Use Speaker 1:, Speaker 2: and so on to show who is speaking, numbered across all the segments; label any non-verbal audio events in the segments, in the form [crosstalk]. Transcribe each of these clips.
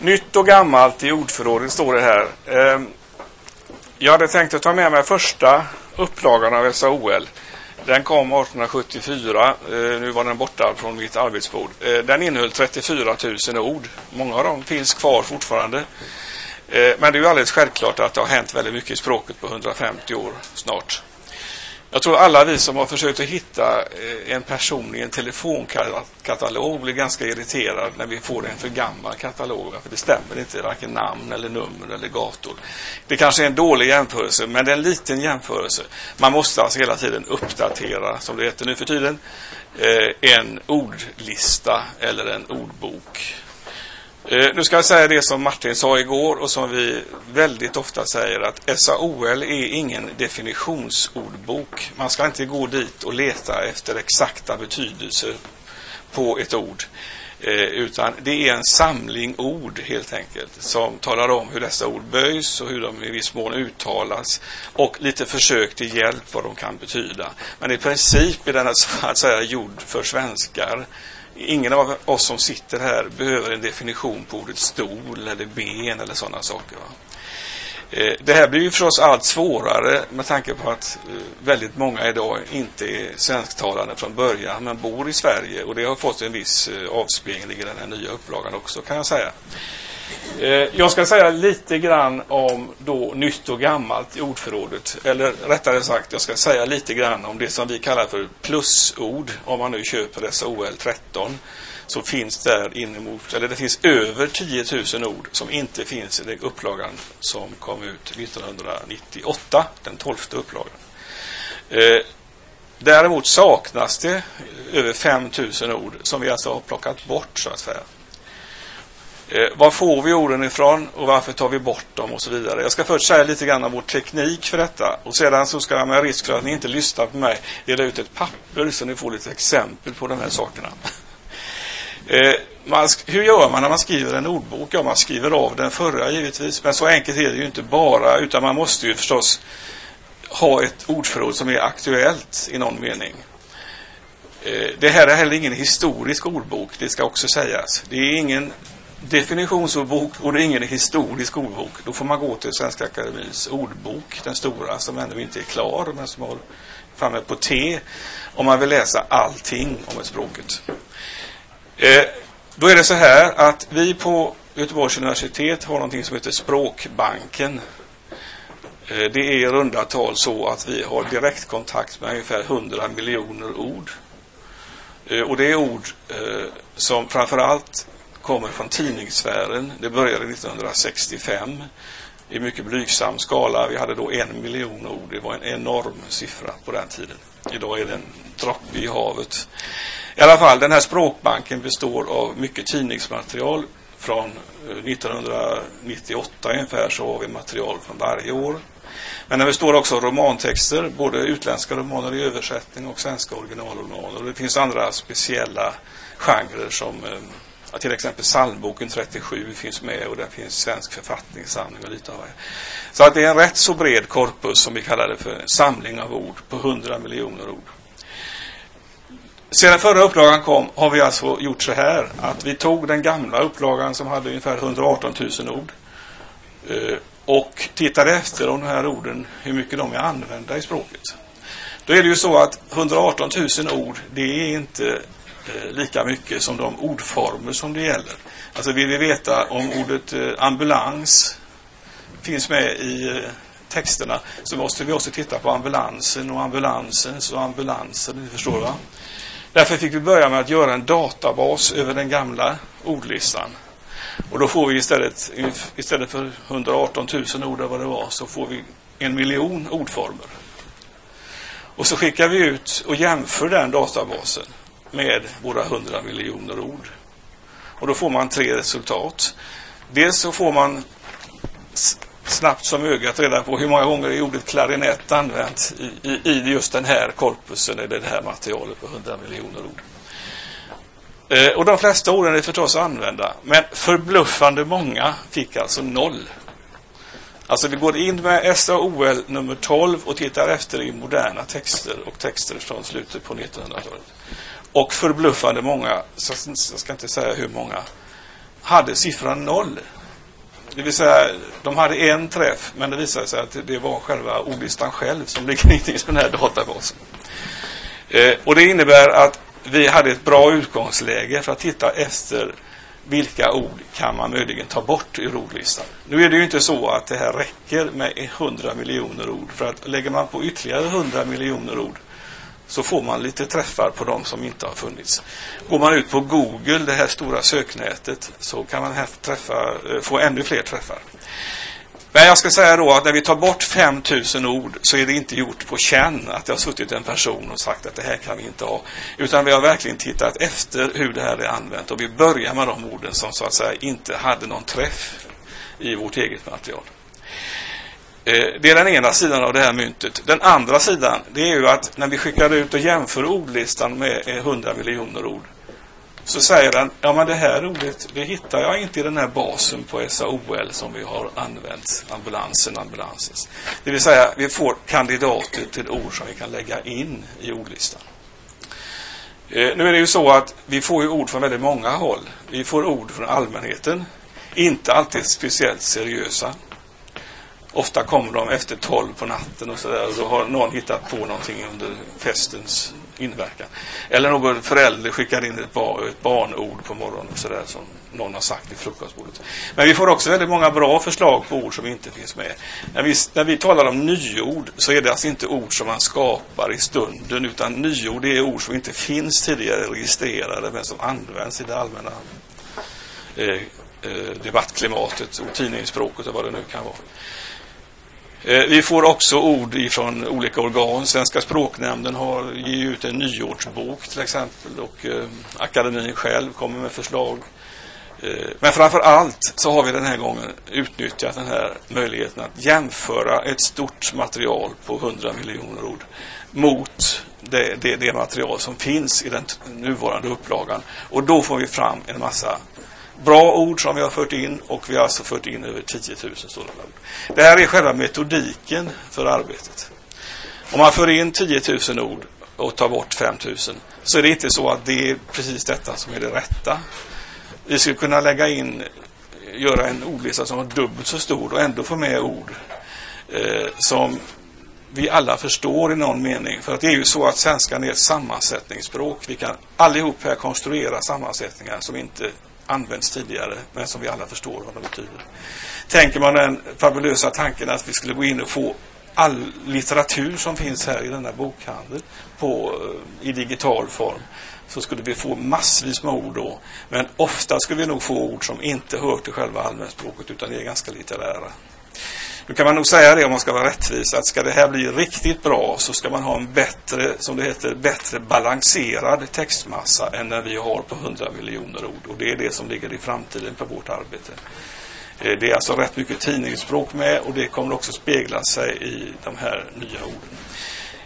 Speaker 1: Nytt och gammalt i ordförrådet står det här. Ehm, jag hade tänkt att ta med mig första upplagan av SAOL. Den kom 1874. Ehm, nu var den borta från mitt arbetsbord. Ehm, den innehöll 34 000 ord. Många av dem finns kvar fortfarande. Men det är ju alldeles självklart att det har hänt väldigt mycket i språket på 150 år snart. Jag tror alla vi som har försökt att hitta eh, en person i en telefonkatalog blir ganska irriterade när vi får en för gammal katalog. För det stämmer inte, varken namn eller nummer eller gator. Det kanske är en dålig jämförelse, men det är en liten jämförelse. Man måste alltså hela tiden uppdatera, som det heter nu för tiden, eh, en ordlista eller en ordbok. Eh, nu ska jag säga det som Martin sa igår och som vi väldigt ofta säger att SAOL är ingen definitionsordbok. Man ska inte gå dit och leta efter exakta betydelser på ett ord. Eh, utan det är en samling ord helt enkelt som talar om hur dessa ord böjs och hur de i viss mån uttalas och lite försök till hjälp vad de kan betyda. Men i princip är den så att säga gjord för svenskar ingen av oss som sitter här behöver en definition på ordet stol eller ben eller sådana saker. Va? Eh, det här blir ju förstås allt svårare med tanke på att eh, väldigt många idag inte är svensktalande från början men bor i Sverige och det har fått en viss eh, avspegling i den här nya upplagan också kan jag säga. Eh, jag ska säga lite grann om då nytt och gammalt i ordförrådet. Eller rättare sagt, jag ska säga lite grann om det som vi kallar för plusord. Om man nu köper dessa OL 13 så finns där inemot, eller det finns över 10 000 ord som inte finns i den upplagan som kom ut 1998, den tolfte upplagan. Eh, däremot saknas det över 5 000 ord som vi alltså har plockat bort så att säga. Eh, var får vi orden ifrån och varför tar vi bort dem och så vidare. Jag ska först säga lite grann om vår teknik för detta och sedan så ska jag med risk för att ni inte lyssnar på mig dela ut ett papper så ni får lite exempel på de här sakerna. [laughs] Eh, man, hur gör man när man skriver en ordbok? Ja, man skriver av den förra givetvis, men så enkelt är det ju inte bara, utan man måste ju förstås ha ett ordförråd som är aktuellt i någon mening. Eh, det här är heller ingen historisk ordbok, det ska också sägas. Det är ingen definitionsordbok och det är ingen historisk ordbok. Då får man gå till Svenska Akademins ordbok, den stora som ännu inte är klar, men som har framme på T, om man vill läsa allting om ett språket. Eh, då är det så här att vi på Göteborgs universitet har någonting som heter Språkbanken. Eh, det är i runda tal så att vi har direktkontakt med ungefär 100 miljoner ord. Eh, och det är ord eh, som framför allt kommer från tidningssfären. Det började 1965 i mycket blygsam skala. Vi hade då en miljon ord. Det var en enorm siffra på den tiden. Idag är det en droppe i havet. I alla fall, den här språkbanken består av mycket tidningsmaterial. Från eh, 1998 ungefär så har vi material från varje år. Men den består också av romantexter, både utländska romaner i översättning och svenska originalromaner. Det finns andra speciella genrer som eh, Ja, till exempel psalmboken 37 finns med och där finns svensk författningssamling och lite av det. Så att det är en rätt så bred korpus som vi kallar det för, samling av ord på 100 miljoner ord. Sedan förra upplagan kom har vi alltså gjort så här att vi tog den gamla upplagan som hade ungefär 118 000 ord eh, och tittade efter om de här orden, hur mycket de är använda i språket. Då är det ju så att 118 000 ord, det är inte Eh, lika mycket som de ordformer som det gäller. Alltså vill vi veta om ordet eh, ambulans finns med i eh, texterna så måste vi också titta på ambulansen och ambulansens och ambulansen. Ni förstår va? Därför fick vi börja med att göra en databas över den gamla ordlistan. Och då får vi istället, istället för 118 000 ord vad det var, så får vi en miljon ordformer. Och så skickar vi ut och jämför den databasen med våra 100 miljoner ord. Och då får man tre resultat. Dels så får man snabbt som ögat reda på hur många gånger är ordet klarinett använt i, i, i just den här korpusen eller det här materialet på 100 miljoner ord. Eh, och de flesta orden är förstås använda, men förbluffande många fick alltså noll. Alltså vi går in med SAOL nummer 12 och tittar efter i moderna texter och texter från slutet på 1900-talet. Och förbluffande många, jag ska inte säga hur många, hade siffran noll. Det vill säga, de hade en träff, men det visade sig att det var själva ordlistan själv som ligger [laughs] inne i den här databasen. Eh, och det innebär att vi hade ett bra utgångsläge för att titta efter vilka ord kan man möjligen ta bort ur ordlistan. Nu är det ju inte så att det här räcker med 100 miljoner ord. För att lägger man på ytterligare 100 miljoner ord så får man lite träffar på de som inte har funnits. Går man ut på Google, det här stora söknätet, så kan man träffa, eh, få ännu fler träffar. Men jag ska säga då att när vi tar bort 5000 ord så är det inte gjort på känn att det har suttit en person och sagt att det här kan vi inte ha. Utan vi har verkligen tittat efter hur det här är använt och vi börjar med de orden som så att säga inte hade någon träff i vårt eget material. Eh, det är den ena sidan av det här myntet. Den andra sidan, det är ju att när vi skickar ut och jämför ordlistan med eh, 100 miljoner ord så säger den, ja men det här ordet, det hittar jag inte i den här basen på SAOL som vi har använt, ambulansen, ambulansens. Det vill säga, vi får kandidater till ord som vi kan lägga in i ordlistan. Eh, nu är det ju så att vi får ju ord från väldigt många håll. Vi får ord från allmänheten, inte alltid speciellt seriösa. Ofta kommer de efter tolv på natten och sådär och då har någon hittat på någonting under festens inverkan. Eller någon förälder skickar in ett, bar, ett barnord på morgonen och sådär som någon har sagt vid frukostbordet. Men vi får också väldigt många bra förslag på ord som inte finns med. När vi, när vi talar om nyord så är det alltså inte ord som man skapar i stunden utan nyord är ord som inte finns tidigare registrerade men som används i det allmänna eh, eh, debattklimatet och tidningsspråket och vad det nu kan vara. Eh, vi får också ord ifrån olika organ. Svenska språknämnden har ger ut en nyårsbok till exempel och eh, akademin själv kommer med förslag. Eh, men framför allt så har vi den här gången utnyttjat den här möjligheten att jämföra ett stort material på 100 miljoner ord mot det, det, det material som finns i den nuvarande upplagan. Och då får vi fram en massa bra ord som vi har fört in och vi har alltså fört in över 10 000 sådana ord. Det här är själva metodiken för arbetet. Om man för in 10 000 ord och tar bort 5 000 så är det inte så att det är precis detta som är det rätta. Vi skulle kunna lägga in, göra en ordlista som var dubbelt så stor och ändå få med ord eh, som vi alla förstår i någon mening. För att det är ju så att svenskan är ett sammansättningsspråk. Vi kan allihop här konstruera sammansättningar som inte använts tidigare, men som vi alla förstår vad de betyder. Tänker man den fabulösa tanken att vi skulle gå in och få all litteratur som finns här i denna bokhandel på, eh, i digital form så skulle vi få massvis med ord då. Men ofta skulle vi nog få ord som inte hör till själva allmänspråket utan är ganska litterära. Nu kan man nog säga det om man ska vara rättvis att ska det här bli riktigt bra så ska man ha en bättre, som det heter, bättre balanserad textmassa än den vi har på 100 miljoner ord. Och det är det som ligger i framtiden på vårt arbete. Eh, det är alltså rätt mycket tidningsspråk med och det kommer också spegla sig i de här nya orden.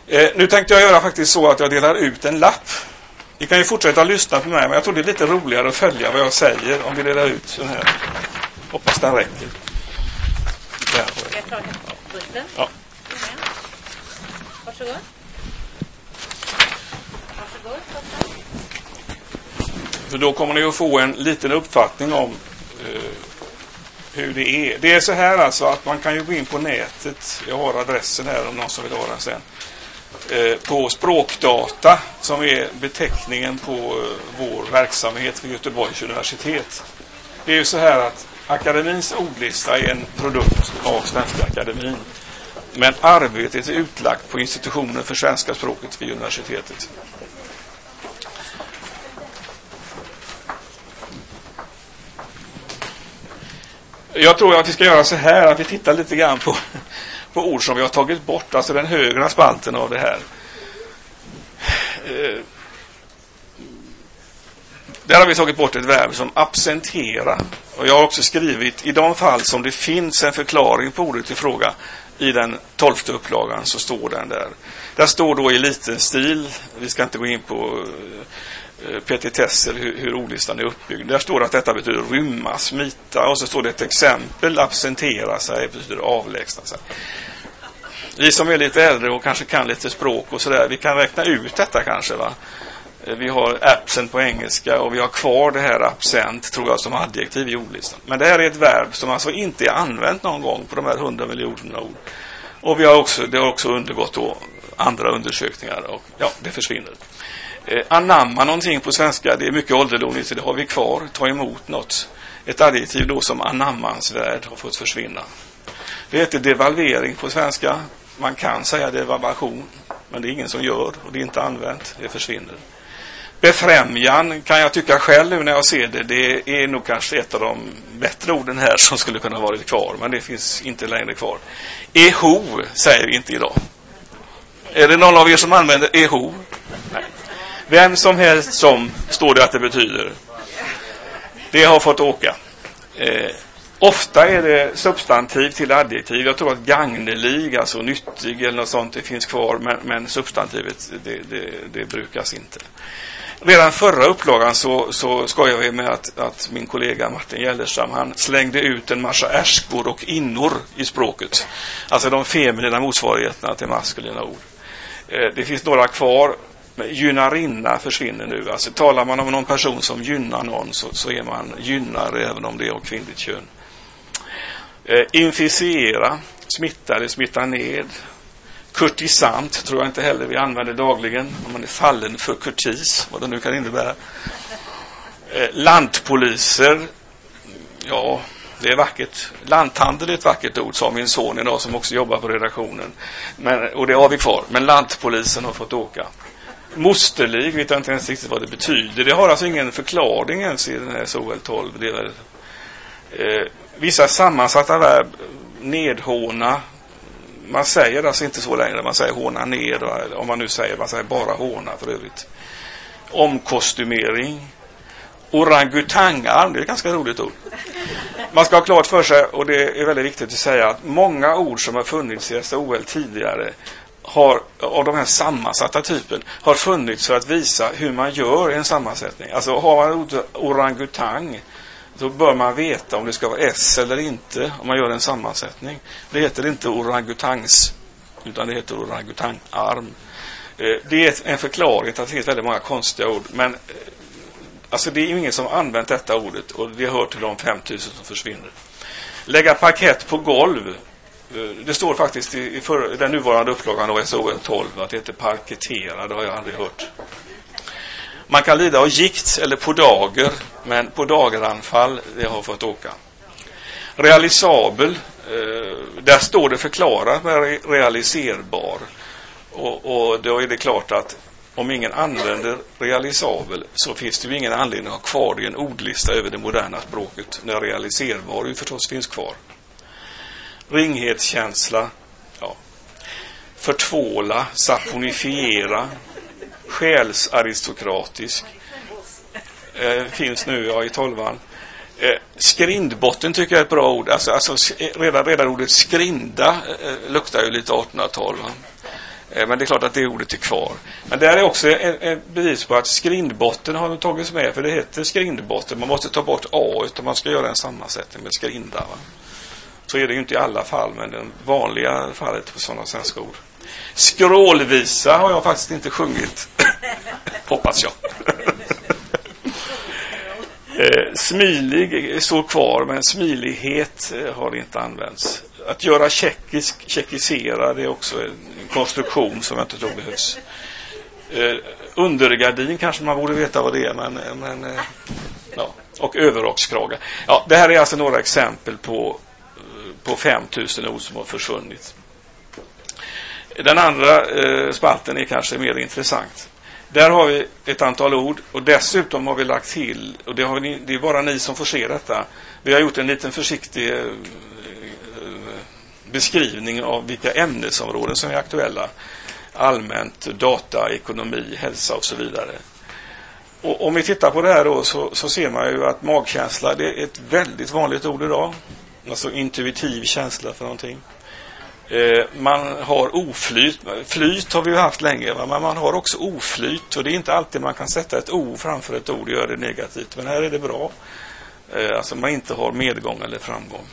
Speaker 1: Eh, nu tänkte jag göra faktiskt så att jag delar ut en lapp. Ni kan ju fortsätta lyssna på mig men jag tror det är lite roligare att följa vad jag säger om vi delar ut den här. Hoppas den räcker.
Speaker 2: Bunten?
Speaker 1: Ja.
Speaker 2: Varsågod. Varsågod,
Speaker 1: För då kommer ni att få en liten uppfattning om eh, hur det är. Det är så här alltså att man kan ju gå in på nätet. Jag har adressen här om någon som vill ha den sen. Eh, på Språkdata som är beteckningen på eh, vår verksamhet vid Göteborgs universitet. Det är ju så här att Akademins ordlista är en produkt av Svenska Akademin. Men arbetet är utlagt på institutionen för svenska språket vid universitetet. Jag tror att vi ska göra så här att vi tittar lite grann på, på ord som vi har tagit bort, alltså den högra spalten av det här. Eh, där har vi tagit bort ett verb som absentera. Och jag har också skrivit i de fall som det finns en förklaring på ordet i fråga i den tolfte upplagan så står den där. Där står då i liten stil, vi ska inte gå in på eh, petitesser hur, hur ordlistan är uppbyggd. Där står att detta betyder rymma, smita och så står det ett exempel, absentera sig, betyder avlägsna sig. Vi som är lite äldre och kanske kan lite språk och sådär, vi kan räkna ut detta kanske va. Eh, vi har absent på engelska och vi har kvar det här absent, tror jag, som adjektiv i ordlistan. Men det här är ett verb som alltså inte är använt någon gång på de här hundra miljonerna ord. Och vi har också, det har också undergått då andra undersökningar och ja, det försvinner. Eh, anamma någonting på svenska, det är mycket ålderdomligt, så det har vi kvar. Ta emot något. Ett adjektiv då som anammansvärd har fått försvinna. Det heter devalvering på svenska. Man kan säga devalvation, men det är ingen som gör och det är inte använt. Det försvinner. Befrämjan kan jag tycka själv nu när jag ser det. Det är nog kanske ett av de bättre orden här som skulle kunna varit kvar, men det finns inte längre kvar. Eho säger vi inte idag. Är det någon av er som använder eho? Nej. Vem som helst som, står det att det betyder. Det har fått åka. Eh, ofta är det substantiv till adjektiv. Jag tror att gagnelig, alltså nyttig eller något sånt, det finns kvar, men, men substantivet, det, det, det brukas inte. Redan förra upplagan så, så skojar vi med att, att min kollega Martin Gällerstam han slängde ut en massa ärskor och innor i språket. Alltså de feminina motsvarigheterna till maskulina ord. Eh, det finns några kvar. Gynnarinna försvinner nu. Alltså talar man om någon person som gynnar någon så, så är man gynnare även om det är av kvinnligt kön. Eh, inficiera, smitta eller smitta ned. Kurtisant tror jag inte heller vi använder dagligen. Om man är fallen för kurtis, vad det nu kan innebära. Eh, lantpoliser, ja, det är vackert. Lanthandel är ett vackert ord, sa min son idag som också jobbar på redaktionen. Men, och det har vi kvar. Men lantpolisen har fått åka. Mosterlig vet jag inte ens riktigt vad det betyder. Det har alltså ingen förklaring ens i den här SOL 12. Det är, eh, vissa sammansatta verb, nedhåna, man säger alltså inte så längre, man säger håna ner, om man nu säger, man säger bara håna för övrigt. Omkostymering. Orangutangarm, det är ett ganska roligt ord. Man ska ha klart för sig, och det är väldigt viktigt att säga, att många ord som har funnits i SOL tidigare har, av den här sammansatta typen har funnits för att visa hur man gör en sammansättning. Alltså har man ordet orangutang då bör man veta om det ska vara S eller inte om man gör en sammansättning. Det heter inte orangutangs, utan det heter orangutangarm. Eh, det är en förklaring till att det finns väldigt många konstiga ord. Men eh, alltså det är ju ingen som använt detta ordet och det hör till de 5000 som försvinner. Lägga parkett på golv. Eh, det står faktiskt i, för, den nuvarande upplagan av SOL 12 att det heter parkettera. Det har jag aldrig hört. Man kan lida av gikt eller podager, men podageranfall, det har fått åka. Realisabel, eh, där står det förklarat med realiserbar. Och, och då är det klart att om ingen använder realisabel så finns det ju ingen anledning att ha kvar det i en ordlista över det moderna språket när realiserbar ju förstås finns kvar. Ringhetskänsla, ja. Förtvåla, saponifiera, själsaristokratisk. Eh, finns nu ja, i tolvan. Eh, skrindbotten tycker jag är ett bra ord. Alltså, alltså, eh, redan, redan ordet skrinda eh, eh luktar ju lite 1800-tal. Eh, men det är klart att det ordet är kvar. Men det är också ett bevis på att skrindbotten har tagits med, för det heter skrindbotten. Man måste ta bort A, utan man ska göra en sammansättning med skrinda. Va? Så är det ju inte i alla fall, men det vanliga fallet på sådana svenska ord. Skrålvisa har jag faktiskt inte sjungit. [laughs] Hoppas jag. eh, smilig står kvar, men smilighet eh, har inte använts. Att göra tjeckisk, tjeckisera, det är också en konstruktion som jag inte tror behövs. Eh, undergardin kanske man borde veta vad det är, men, men eh, ja. och överrockskrage. Ja, det här är alltså några exempel på, på 5000 ord som har försvunnit. Den andra eh, spalten är kanske mer intressant. Där har vi ett antal ord och dessutom har vi lagt till, och det, ni, det är bara ni som får se detta, vi har gjort en liten försiktig eh, beskrivning av vilka ämnesområden som är aktuella. Allmänt, data, ekonomi, hälsa och så vidare. Och om vi tittar på det här då så, så ser man ju att magkänsla det är ett väldigt vanligt ord idag. Alltså intuitiv känsla för någonting. Eh, man har oflyt. Flyt har vi ju haft länge, va? men man har också oflyt. Och det är inte alltid man kan sätta ett O framför ett ord och göra det negativt. Men här är det bra. Eh, alltså man inte har medgång eller framgång.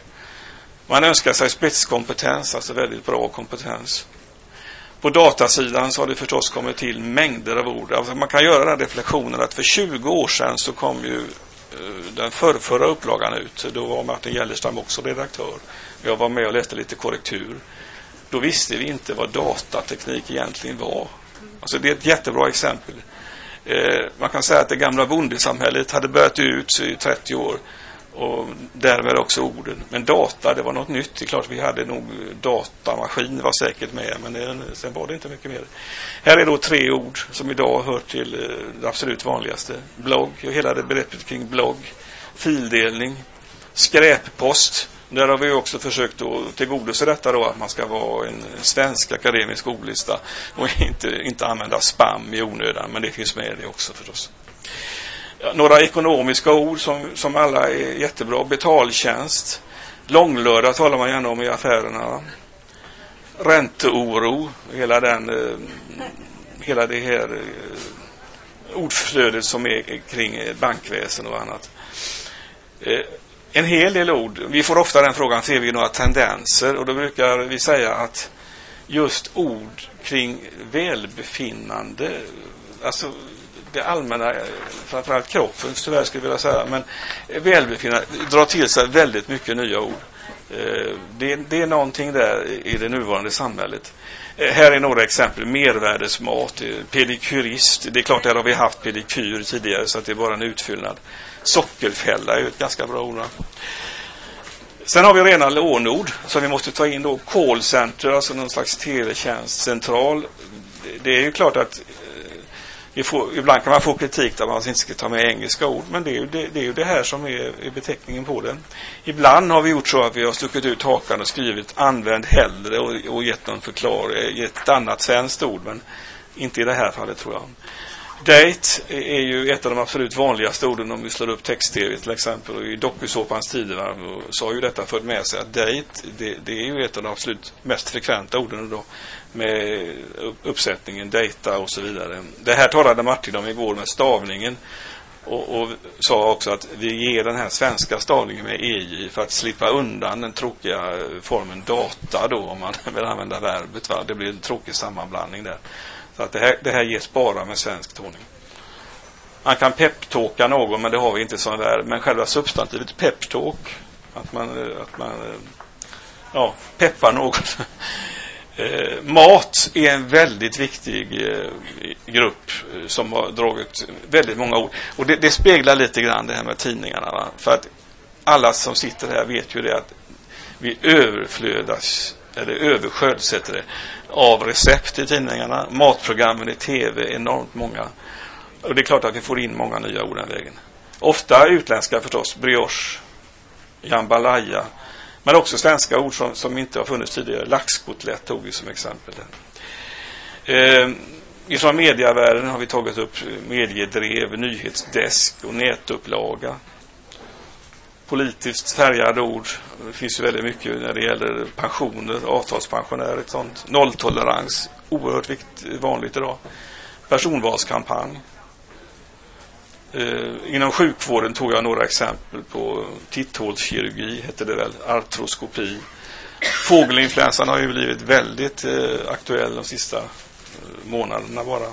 Speaker 1: Man önskar sig spetskompetens, alltså väldigt bra kompetens. På datasidan så har det förstås kommit till mängder av ord. Alltså man kan göra den reflektionen att för 20 år sedan så kom ju eh, den förrförra upplagan ut. Då var Martin Gellerstam också redaktör. Jag var med och läste lite korrektur. Då visste vi inte vad datateknik egentligen var. Alltså det är ett jättebra exempel. Eh, man kan säga att det gamla bondesamhället hade börjat ut i 30 år och därmed också orden. Men data, det var något nytt. Det är klart vi hade nog datamaskin var säkert med, men det, sen var det inte mycket mer. Här är då tre ord som idag hör till eh, det absolut vanligaste. Blogg, och hela det begreppet kring blogg, fildelning, skräppost. Där har vi också försökt att tillgodose detta då att man ska vara en svensk akademisk ordlista och inte, inte använda spam i onödan, men det finns med det också förstås några ekonomiska ord som, som alla är jättebra. Betaltjänst. Långlördag talar man gärna om i affärerna. Ränteoro. Hela, den, eh, hela det här eh, ordflödet som är kring bankväsen och annat. Eh, en hel del ord. Vi får ofta den frågan, ser vi några tendenser? Och då brukar vi säga att just ord kring välbefinnande, alltså det allmänna, framförallt kroppen tyvärr skulle jag vilja säga, men välbefinnande drar till sig väldigt mycket nya ord. Eh, det, det är någonting där i det nuvarande samhället. Eh, här är några exempel. Mervärdesmat, pedikyrist. pedikurist. Det är klart, där har vi haft pedikyr tidigare så att det är bara en utfyllnad. Sockerfälla är ett ganska bra ord. Sen har vi rena lånord som vi måste ta in då. Callcenter, alltså någon slags teletjänstcentral. Det är ju klart att Får, ibland kan man få kritik där man inte ska ta med engelska ord, men det är ju det, det, är ju det här som är, är, beteckningen på den. Ibland har vi gjort så att vi har stuckit ut hakan och skrivit använd hellre och, och gett någon förklaring, gett ett annat svenskt ord, men inte i det här fallet tror jag. Date är ju ett av de absolut vanligaste orden om vi slår upp text-tv till exempel. Och I dokusåpans tider så har ju detta fört med sig att date, det, det, är ju ett av de absolut mest frekventa orden då med uppsättningen data och så vidare. Det här talade Martin om igår med stavningen och, och, sa också att vi ger den här svenska stavningen med EJ för att slippa undan den tråkiga formen data då om man [laughs] vill använda verbet. Va? Det blir en tråkig sammanblandning där. Så att det här, det här ges bara med svensk toning. Man kan peptalka någon, men det har vi inte som där. Men själva substantivet peptalk, att man, eh, att man eh, ja, peppar någon. [laughs] Eh, mat är en väldigt viktig eh, grupp eh, som har dragit väldigt många ord. Och det, det speglar lite grann det här med tidningarna. Va? För att alla som sitter här vet ju det att vi överflödas, eller översköljs heter det, av recept i tidningarna, matprogrammen i tv, enormt många. Och det är klart att vi får in många nya ord den vägen. Ofta utländska förstås, brioche, jambalaya, men också svenska ord som, som inte har funnits tidigare. Laxkotlett tog vi som exempel. Eh, ifrån mediavärlden har vi tagit upp mediedrev, nyhetsdesk och nätupplaga. Politiskt färgade ord. Det finns ju väldigt mycket när det gäller pensioner, avtalspensionärer, ett sånt. Nolltolerans, oerhört viktigt, vanligt idag. Personvalskampanj. Eh, inom sjukvården tog jag några exempel på titthålskirurgi, hette det väl, artroskopi. Fågelinfluensan har ju blivit väldigt eh, aktuell de sista eh, månaderna bara.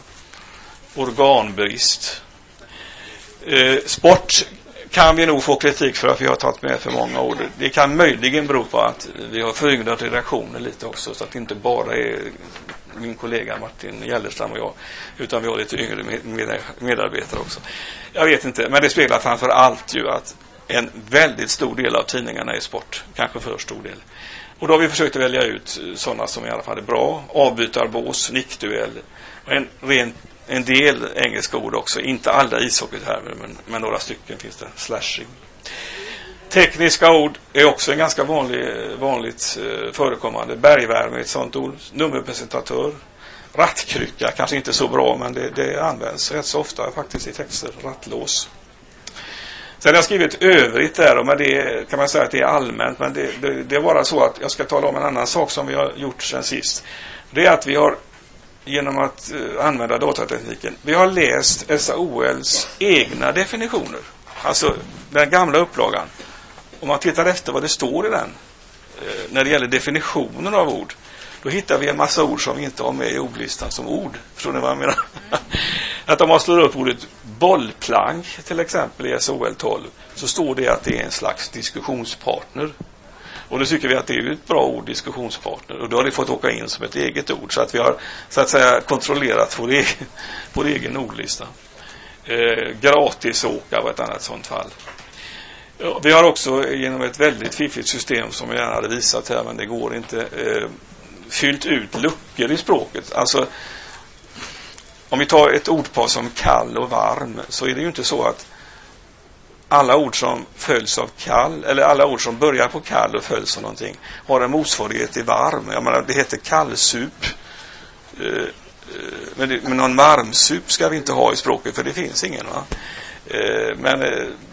Speaker 1: Organbrist. Eh, sport kan vi nog få kritik för att vi har tagit med för många ord. Det kan möjligen bero på att vi har föryngrat redaktionen lite också så att det inte bara är min kollega Martin Gällerstam och jag, utan vi har lite yngre medarbetare också. Jag vet inte, men det speglar framför allt ju att en väldigt stor del av tidningarna är sport, kanske för stor del. Och då har vi försökt välja ut sådana som i alla fall är bra. Avbytarbås, nickduell. En, rent en del engelska ord också. Inte alla ishockeytermer, men, men några stycken finns det. Slashing. Tekniska ord är också en ganska vanlig, vanligt eh, förekommande. Bergvärme är ett sådant ord. Nummerpresentatör. Rattkrycka, kanske inte så bra, men det, det används rätt så ofta faktiskt i texter. Rattlås. Sen har jag skrivit övrigt där, men med det kan man säga att det är allmänt, men det, det, det är bara så att jag ska tala om en annan sak som vi har gjort sen sist. Det är att vi har genom att uh, använda datatekniken. Vi har läst SAOLs egna definitioner. Alltså den gamla upplagan om man tittar efter vad det står i den eh, när det gäller definitionen av ord, då hittar vi en massa ord som vi inte har med i ordlistan som ord. Förstår ni vad jag menar? [laughs] att om man slår upp ordet bollplank till exempel i SOL 12 så står det att det är en slags diskussionspartner. Och då tycker vi att det är ett bra ord, diskussionspartner. Och då har det fått åka in som ett eget ord. Så att vi har så att säga kontrollerat vår egen, vår egen ordlista. Eh, gratisåka var ett annat sådant fall. Ja, vi har också genom ett väldigt fiffigt system som jag gärna hade visat här, men det går inte, eh, fyllt ut luckor i språket. Alltså, om vi tar ett ordpar som kall och varm så är det ju inte så att alla ord som följs av kall, eller alla ord som börjar på kall och följs av någonting, har en motsvarighet i varm. Jag menar, det heter kallsup. Eh, eh, men, det, men någon varmsup ska vi inte ha i språket, för det finns ingen. Va? Eh, men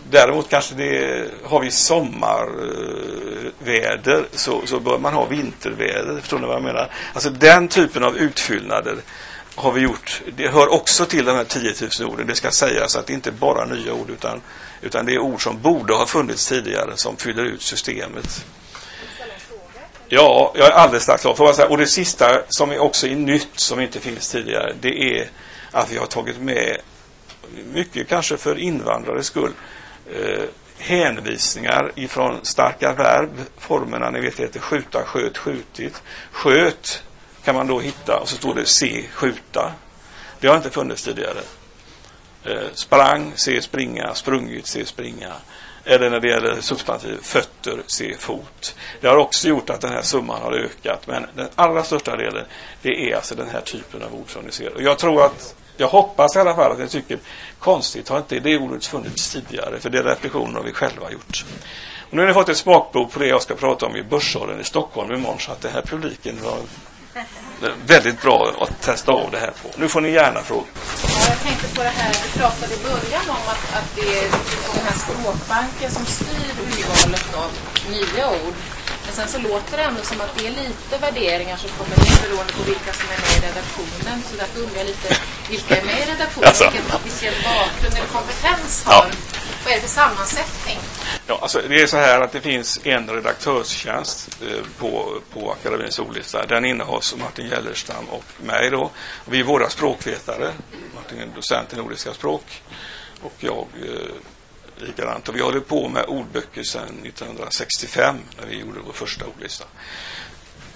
Speaker 1: däremot kanske det, har vi sommarväder så, så bör man ha vinterväder. Förstår ni vad jag menar? Alltså den typen av utfyllnader har vi gjort. Det hör också till de här 10 000 orden. Det ska sägas att det inte bara är nya ord utan, utan det är ord som borde ha funnits tidigare som fyller ut systemet. Ja, jag är alldeles strax klar. Och det sista som är också är nytt som inte finns tidigare det är att vi har tagit med mycket kanske för invandrares skull eh, hänvisningar ifrån starka verb. Formerna ni vet heter skjuta, sköt, skjutit. Sköt kan man då hitta och så står det se, skjuta. Det har inte funnits tidigare. Eh, Sprang, se, springa, sprungit, se, springa. Eller när det gäller substantiv fötter, se, fot. Det har också gjort att den här summan har ökat. Men den allra största delen, det är alltså den här typen av ord som ni ser. Och jag tror att jag hoppas i alla fall att ni tycker konstigt har inte det ordet funnits tidigare, för det reflektioner har vi själva gjort. Och nu har ni fått ett smakprov på det jag ska prata om i Börssalen i Stockholm imorgon, så att den här publiken var väldigt bra att testa av det här på. Nu får ni gärna fråga.
Speaker 2: Ja, jag tänkte på det här, du pratade i början om att, att det är den här språkbanken som styr urvalet av nya ord. Men sen så låter det ändå som att det är lite värderingar som kommer in beroende på vilka som är med i redaktionen. Så därför undrar jag lite, vilka är med i redaktionen? Alltså. Vilken, vilken bakgrund eller kompetens har? Ja. Vad är det för sammansättning?
Speaker 1: Ja, alltså det är så här att det finns en redaktörstjänst eh, på, på Akademins ordlista. Den innehas av Martin Gellerstam och mig då. Vi är båda språkvetare. Martin är docent i nordiska språk och jag eh, likadant. Och vi håller på med ordböcker sedan 1965 när vi gjorde vår första ordlista.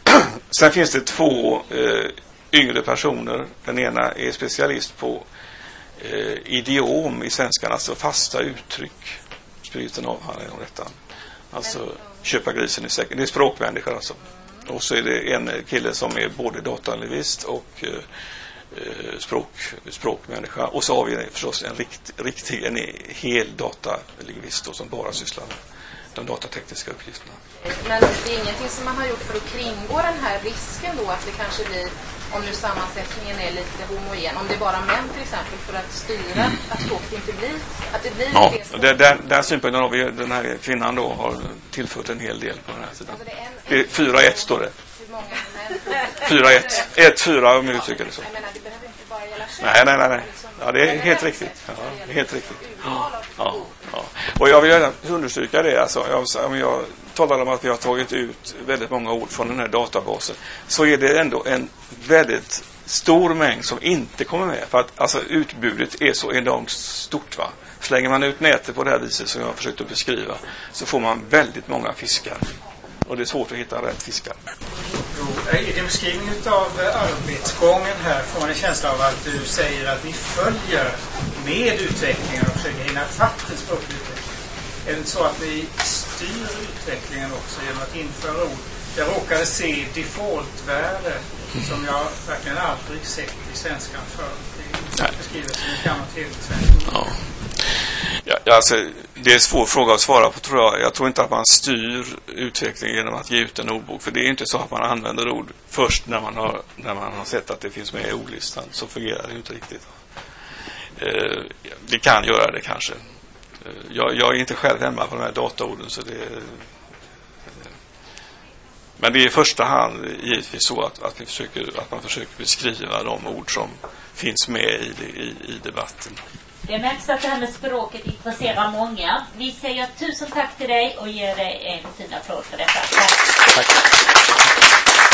Speaker 1: [clears throat] Sen finns det två eh, yngre personer. Den ena är specialist på eh, idiom i svenskan, alltså fasta uttryck. Spriten avhandlar om detta. Alltså köpa grisen i säcken. Det är språkmänniskor alltså. Och så är det en kille som är både datalingvist och eh, Eh, språk, språkmänniska. Och så har vi förstås en rikt, riktig, en hel datalingvist som bara sysslar med de datatekniska uppgifterna.
Speaker 2: Men det är ingenting som man har gjort för att kringgå den här risken då att det kanske blir, om nu sammansättningen är lite homogen, om det är bara män till exempel, för att styra mm. att språket inte blir, att det blir
Speaker 1: ja, det den, den synpunkten har vi, den här kvinnan då har tillfört en hel del på den här sidan. Alltså det är 4-1 står det. 4-1. 1-4 om vi uttrycker det så. Nej, nej, nej. nej. Ja, det är helt riktigt. Ja, helt riktigt. Ja, ja, ja. Och jag vill gärna understryka det. Alltså, jag, om jag talar om att vi har tagit ut väldigt många ord från den här databasen så är det ändå en väldigt stor mängd som inte kommer med. För att alltså, utbudet är så enormt stort. Va? Slänger man ut nätet på det här viset som jag har försökt att beskriva så får man väldigt många fiskar. Och det är svårt att hitta rätt fiskar.
Speaker 3: I din beskrivning av arbetsgången här får man en känsla av att du säger att ni följer med utvecklingen och försöker hinna fatt en språklig. Är det inte så att ni styr utvecklingen också genom att införa ord? Jag råkade se defaultvärde som jag verkligen aldrig sett i svenskan förr. Det är beskrivet som ett gammalt hederligt svenskt ord.
Speaker 1: Ja, alltså, det är en svår fråga att svara på tror jag. Jag tror inte att man styr utvecklingen genom att ge ut en ordbok. För det är inte så att man använder ord först när man har, när man har sett att det finns med i ordlistan. Så fungerar det inte riktigt. Eh, det kan göra det kanske. Jag, jag, är inte själv hemma på de här dataorden så det eh, men det är i första hand givetvis så att, att, vi försöker, att man försöker beskriva de ord som finns med i, i, i debatten.
Speaker 4: Det märks att det här med språket intresserar många. Vi säger tusen tack till dig och ger dig en fin applåd för detta. Tack. tack.